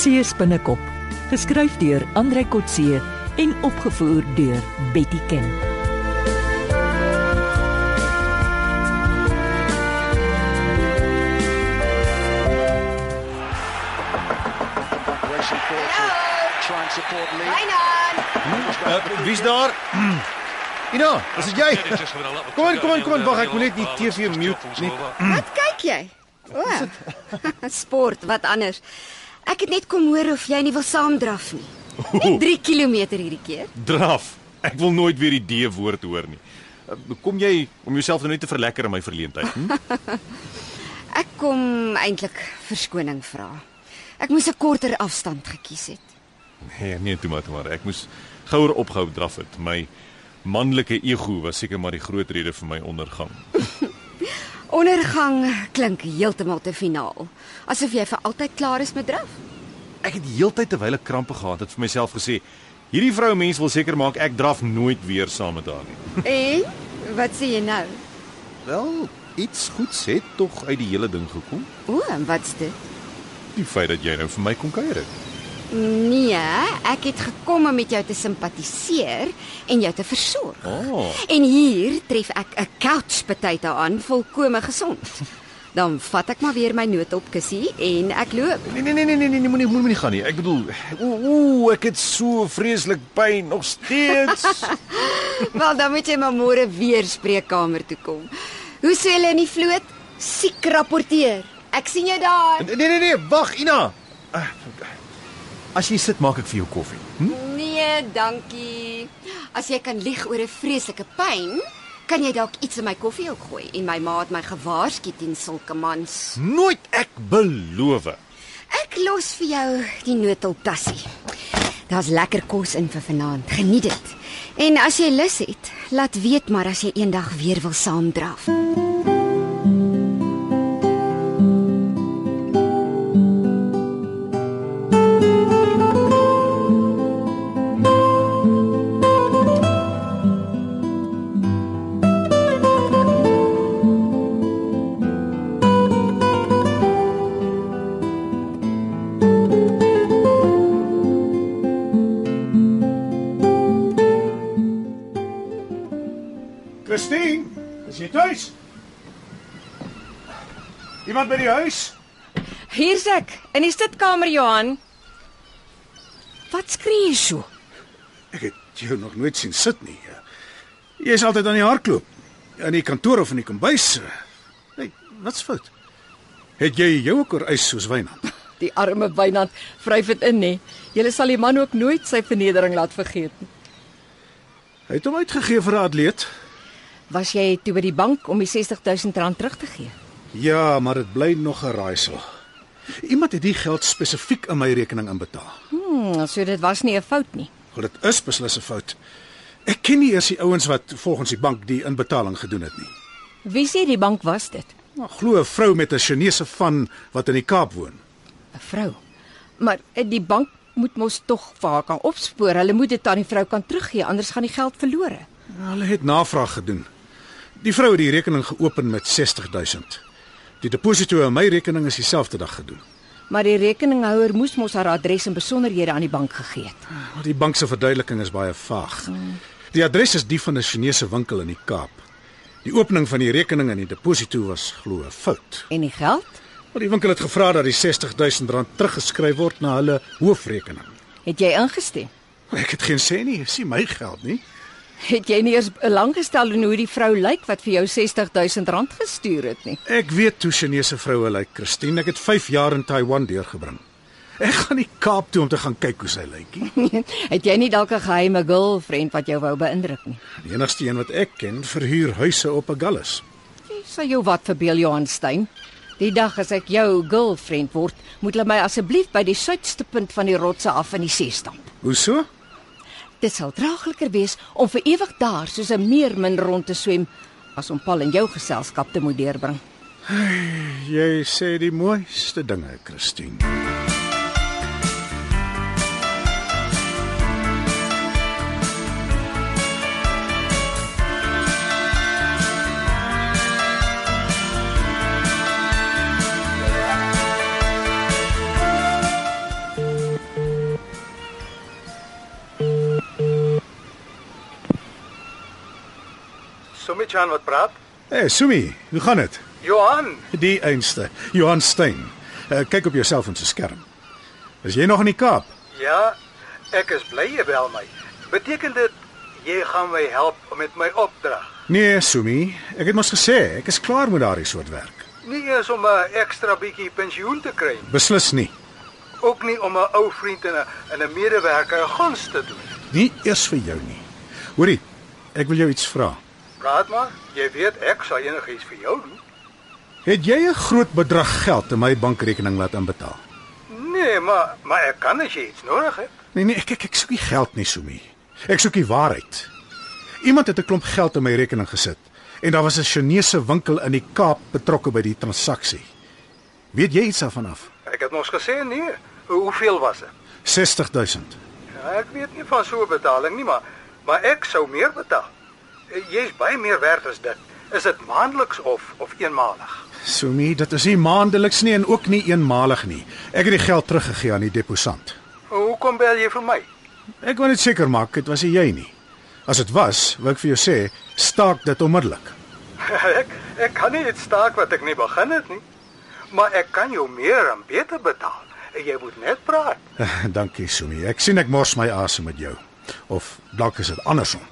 Kotse spinnekop, geskryf deur Andrei Kotse en opgevoer deur Betty Ken. Uh, wie's daar? Ina, is dit jy? Kom in, kom in, kom in. Wag, ek moet net die TV mute. Nie. Wat kyk jy? O. Sport, wat anders. Ek het net kom hoor of jy nie wil saamdraf nie. Net 3 km hierdie keer. Draf. Ek wil nooit weer die D woord hoor nie. Uh, Kom jy om jouself nou net te verlekker in my verleentheid? Hm? Ek kom eintlik verskoning vra. Ek moes 'n korter afstand gekies het. Nee, nee, toe maar, toe maar. Ek moes gouer opgehou draf het. My manlike ego was seker maar die groot rede vir my ondergang. Ondergang klink heeltemal te finaal. Asof jy vir altyd klaar is met draf. Ek het heeltyd terwyl ek krampe gehad het vir myself gesê, hierdie vroue mens wil seker maak ek draf nooit weer saam met haar nie. En wat sê jy nou? Wel, iets goeds het tog uit die hele ding gekom. O, en wat's dit? Die feit dat jy nou vir my kom kuier het. Nee, ek het gekom om met jou te simpatiseer en jou te versorg. Oh. En hier tref ek 'n couch potato aan, volkome gesond. Dan vat ek maar weer my noodopkussie en ek loop. Nee nee nee nee nee, nee moenie moenie moenie gaan nie. Ek bedoel, ooh, ek het so vreeslik pyn nog steeds. Wel, dan moet jy maar môre weer spreekkamer toe kom. Hoe sê hulle in die vloot? Siek rapporteer. Ek sien jou daar. nee nee nee, wag Ina. Ah, As jy sit, maak ek vir jou koffie. Hm? Nee, dankie. As jy kan lieg oor 'n vreeslike pyn, kan jy dalk iets in my koffie ook gooi en my ma het my gewaarsku teen sulke mans. Nooit ek beloof. Ek los vir jou die noodhulptassie. Daar's lekker kos in vir vanaand. Geniet dit. En as jy lus het, laat weet maar as jy eendag weer wil saamdraf. Christine, is jy tuis? Iemand by die huis? Hier's ek in die sitkamer Johan. Wat skree jy so? Ek het jou nog nooit sien sit nie. Jy is altyd aan die hardloop. In die kantoor of in die kombuis. Hey, wat's fout? Het jy jou ook oor ys soos Wynand? Die arme Wynand vryf dit in nê. Julle sal die man ook nooit sy vernedering laat vergeet nie. Hy het hom uitgegee vir 'n atleet. Was jy toe by die bank om die 60000 rand terug te gee? Ja, maar dit bly nog 'n raaisel. Iemand het die geld spesifiek in my rekening inbetaal. Hm, so dit was nie 'n fout nie. Wel dit is beslis 'n fout. Ek ken nie eers die ouens wat volgens die bank die inbetaling gedoen het nie. Wie sê die bank was dit? Maar glo 'n vrou met 'n Chinese van wat in die Kaap woon. 'n Vrou. Maar eh, die bank moet mos tog vir haar kan opspoor. Hulle moet dit aan die vrou kan teruggee, anders gaan die geld verlore. Hulle het navraag gedoen. Die vrou het die rekening geopen met 60000. Die deposito in my rekening is dieselfde dag gedoen. Maar die rekeninghouer moes mos haar adres en besonderhede aan die bank gegee het. Maar die bank se verduideliking is baie vaag. Die adres is die van 'n Chinese winkel in die Kaap. Die opening van die rekening en die deposito was glo 'n fout. En die geld? Maar die winkel het gevra dat die 60000 rand teruggeskryf word na hulle hoofrekening. Het jy ingestem? Ek het geen sê nie, dis nie my geld nie. Het jy nie eers belang gestel in hoe die vrou lyk wat vir jou 60000 rand gestuur het nie? Ek weet hoe Chinese vroue lyk, Christine. Ek het 5 jaar in Taiwan deurgebring. Ek gaan nie Kaap toe om te gaan kyk hoe sy lyk nie. het jy nie dalk 'n geheime girlfriend wat jou wou beïndruk nie? Die enigste een wat ek ken, verhuur huise op Agulhas. Jy sal jou wat verbeel Johan Stein. Die dag as ek jou girlfriend word, moet hulle my asseblief by die suidste punt van die rotse af in die see stamp. Hoe so? Dit sal draagliker wees om vir ewig daar soos 'n meermin rond te swem as om Paul in jou geselskap te moet deurbring. Jy sê die mooiste dinge, Christine. Jan wat praat. Hey, Sumi, hoe gaan dit? Johan, Die einste, Johan Stein. Uh, kyk op jou selfoon se skerm. Is jy nog in die Kaap? ja, ek is bly jy bel my. Beteken dit jy gaan my help met my opdrag? Nee, Sumi, ek het mos gesê ek is klaar met daardie soort werk. Nie eens om 'n ekstra bietjie pensioen te kry, nie. Beslis nie. ook nie om 'n ou vriend en 'n en 'n medewerker 'n guns te doen. Nie eers vir jou nie. Hoorie, ek wil jou iets vra. Praat maar, jy weet ek sal enigiets vir jou doen. Het jy 'n groot bedrag geld in my bankrekening laat inbetaal? Nee, maar maar ek kan as jy iets nodig het. Nee nee, ek ek, ek soek nie geld nie, Sumi. Ek soek die waarheid. Iemand het 'n klomp geld in my rekening gesit en daar was 'n Chinese winkel in die Kaap betrokke by die transaksie. Weet jy iets daarvan af? Ek het mos gesê nee. Hoeveel was dit? 60000. Ja, ek weet nie van so 'n betaling nie, maar maar ek sou meer betaal. Jy's baie meer werd as dit. Is dit maandeliks of of eenmalig? Sumi, dit is nie maandeliks nie en ook nie eenmalig nie. Ek het die geld teruggegee aan die deposant. Hoekom bel jy vir my? Ek wil net seker maak dit was jy nie. As dit was, wil ek vir jou sê, staak dit onmiddellik. ek ek kan nie iets staak wat ek nie begin het nie. Maar ek kan jou meer en beter betaal. Jy moet net praat. Dankie, Sumi. Ek sien ek mors my asem met jou. Of dalk is dit andersom.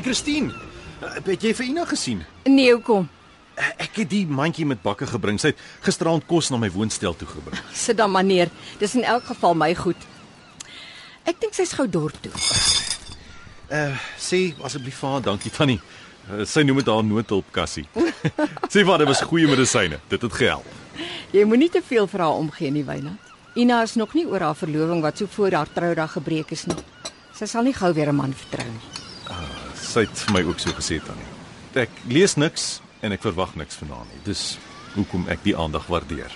Tannie Christine. Uh, Het jy vir Ina gesien? Nee, hoekom? Uh, Ek het die mandjie met bakke gebring. Sy het gisteraand kos na my woonstel toe gebring. Sit dan meneer. Dis in elk geval my goed. Ek dink sy's gou dorp toe. Uh, sê asseblief vir haar dankie Tannie. Uh, sy noem dit haar noodhulpkassie. sê vir haar dit was goeie medisyne. Dit het gehelp. Jy moenie te veel vir haar omgee nie, Wynand. Ina is nog nie oor haar verloving wat so voor haar troudag gebreek is nie. Sy sal nie gou weer 'n man vertrou nie. Sy het vir my ook so gesê Tannie. Ek lees niks en ek verwag niks van haar nie. Dis hoekom ek die aandag waardeer.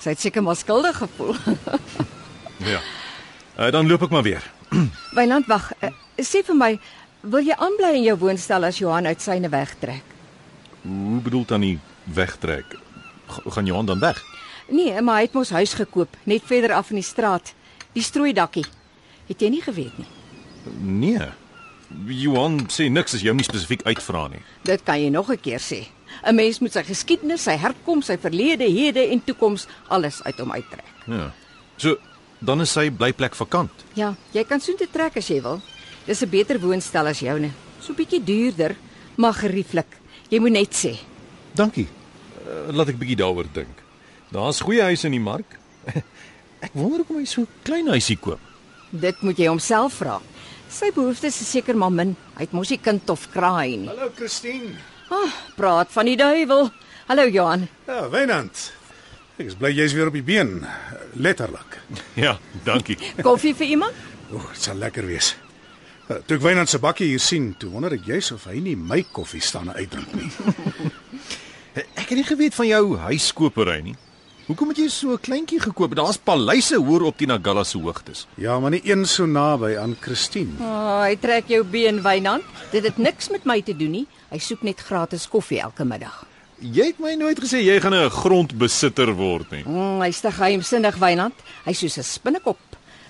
Sy het seker maar skuldig gevoel. Ja. Uh, dan loop ek maar weer. Wynand, wag. Uh, sê vir my, wil jy aanbly in jou woonstel as Johan uit syne wegtrek? Hoe bedoel Tannie wegtrek? G gaan Johan dan weg? Nee, maar hy het mos huis gekoop net verder af in die straat. Die strooidakkie. Het jy nie geweet nie? Nee. Johan sê niks as jy hom nie spesifiek uitvra nie. Dit kan jy nog 'n keer sê. 'n Mens moet sy geskiedenis, sy herkoms, sy verlede, hede en toekoms alles uit hom uittrek. Ja. So dan is sy blyplek vakant. Ja, jy kan soontoe trek as jy wil. Dis 'n beter woonstel as joune. So bietjie duurder, maar gerieflik. Jy moet net sê. Dankie. Uh, laat ek bietjie daaroor dink. Daar's goeie huise in die mark. ek wonder hoekom hy so klein huisie koop. Dit moet jy homself vra. Sy behoeftes is seker maar min. Hy het mos nie kind of kraai nie. Hallo Christine. Ah, praat van die duiwel. Hallo Johan. Ja, Wynand. Ek is bly jy's weer op die been. Letterlik. Ja, dankie. Koffie vir iemand? O, dit sal lekker wees. Uh, Toe ek Wynand se bakkie hier sien, toe wonder ek juis of hy nie my koffie staan uitdrink nie. Ek het nie geweet van jou huiskopery nie. Hoekom het jy so 'n kleintjie gekoop? Daar's paleise hoër op die Nagala se hoogtes. Ja, maar nie een so naby aan Christine. Ah, hy trek jou been Wynand. Dit het niks met my te doen nie. Hy soek net gratis koffie elke middag. Jy het my nooit gesê jy gaan 'n grondbesitter word nie. Mm, hy's te geheimsinnig Wynand. Hy's soos 'n spinnekop.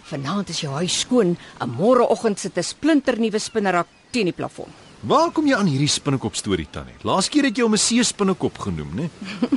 Vanaand is jou huis skoon, en môreoggend sit 'n splinternuwe spinnerak teen die plafon. Waar kom jy aan hierdie spinnekop storie tannie? Laas keer het jy hom 'n see spinnekop genoem, né?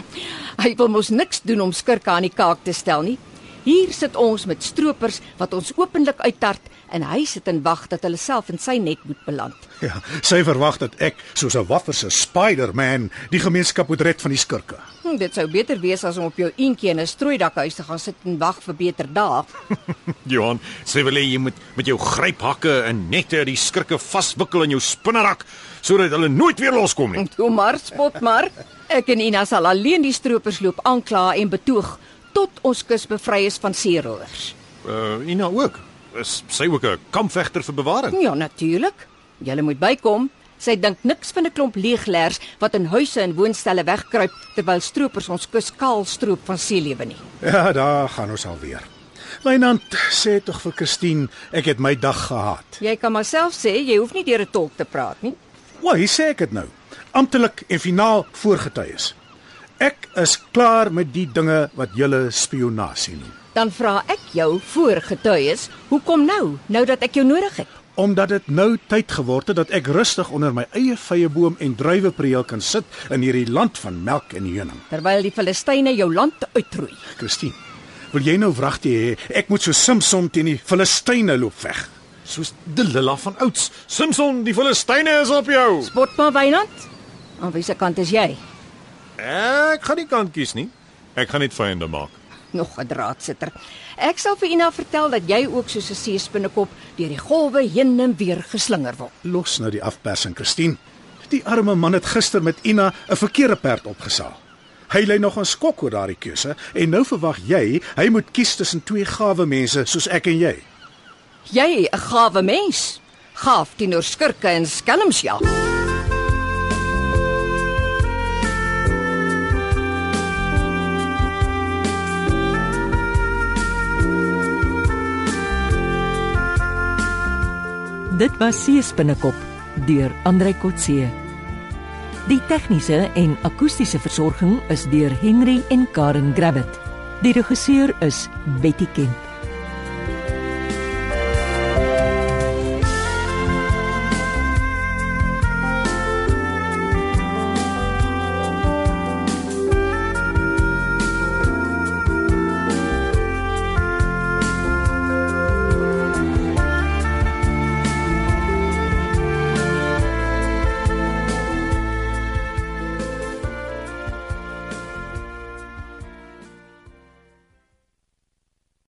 Hy wil mos niks doen om skurke aan die kaak te stel nie. Hier sit ons met stroopers wat ons openlik uittart en hy sit en wag dat hulle self in sy net moet beland. Ja, sy verwag dat ek soos 'n wafferse Spider-Man die gemeenskap moet red van die skurke. Hm, dit sou beter wees as om op jou eentjie in 'n strooidakhuis te gaan sit en wag vir beter dae. Johan, sê wil jy moet met jou gryphakke en nette die skrikke vaswikkel in jou spinnerak sodat hulle nooit weer loskom nie. Toe maar spot maar. Ek en Ina sal alleen die stroopers loop aankla en betoog tot ons kus bevry is van seerowers. Uh Ina ook. Is sy ook 'n kampvegter vir bewaring? Ja, natuurlik. Julle moet bykom. Sy dink niks van 'n klomp leeglers wat in huise en woonstelle wegkruip terwyl stroopers ons kus kaal stroop van seelewe nie. Ja, daar gaan ons alweer. Wynand sê tog vir Christine ek het my dag gehad. Jy kan maar self sê jy hoef nie deur 'n tolk te praat nie. Wat hy sê ek dit nou. Amptelik en finaal voorgetuies. Ek is klaar met die dinge wat julle spionasie noem. Dan vra ek jou voorgetuies, hoekom nou, nou dat ek jou nodig het? Omdat dit nou tyd geword het dat ek rustig onder my eie vyeboom en druiwepreel kan sit in hierdie land van melk en honing. Terwyl die Filistyne jou land uitroei. Christine, wil jy nou wragtig hê ek moet so Samson teen die Filistyne loop veg? Soos Delila van ouds. Samson, die Filistyne is op jou. Spot maar Wynand. Aan wiese kant is jy? Ek gaan nie kant kies nie. Ek gaan net vyande maak. Nog 'n draadsitter. Ek sal vir Ina vertel dat jy ook soos 'n seespinnekop deur die golwe heen en weer geslinger word. Los nou die afpersing, Christine. Die arme man het gister met Ina 'n verkeerde perd opgesaal. Hy lê nog 'n skok oor daardie keuse en nou verwag jy hy moet kies tussen twee gawe mense soos ek en jy. Jy 'n gawe mens. Gaaf teenoor skurke en skelms Dit was Seespinnekop deur Andrei Kotse. Die tegniese en akoestiese versorging is deur Henry en Karen Gravett. Die regisseur is Betty Kemp.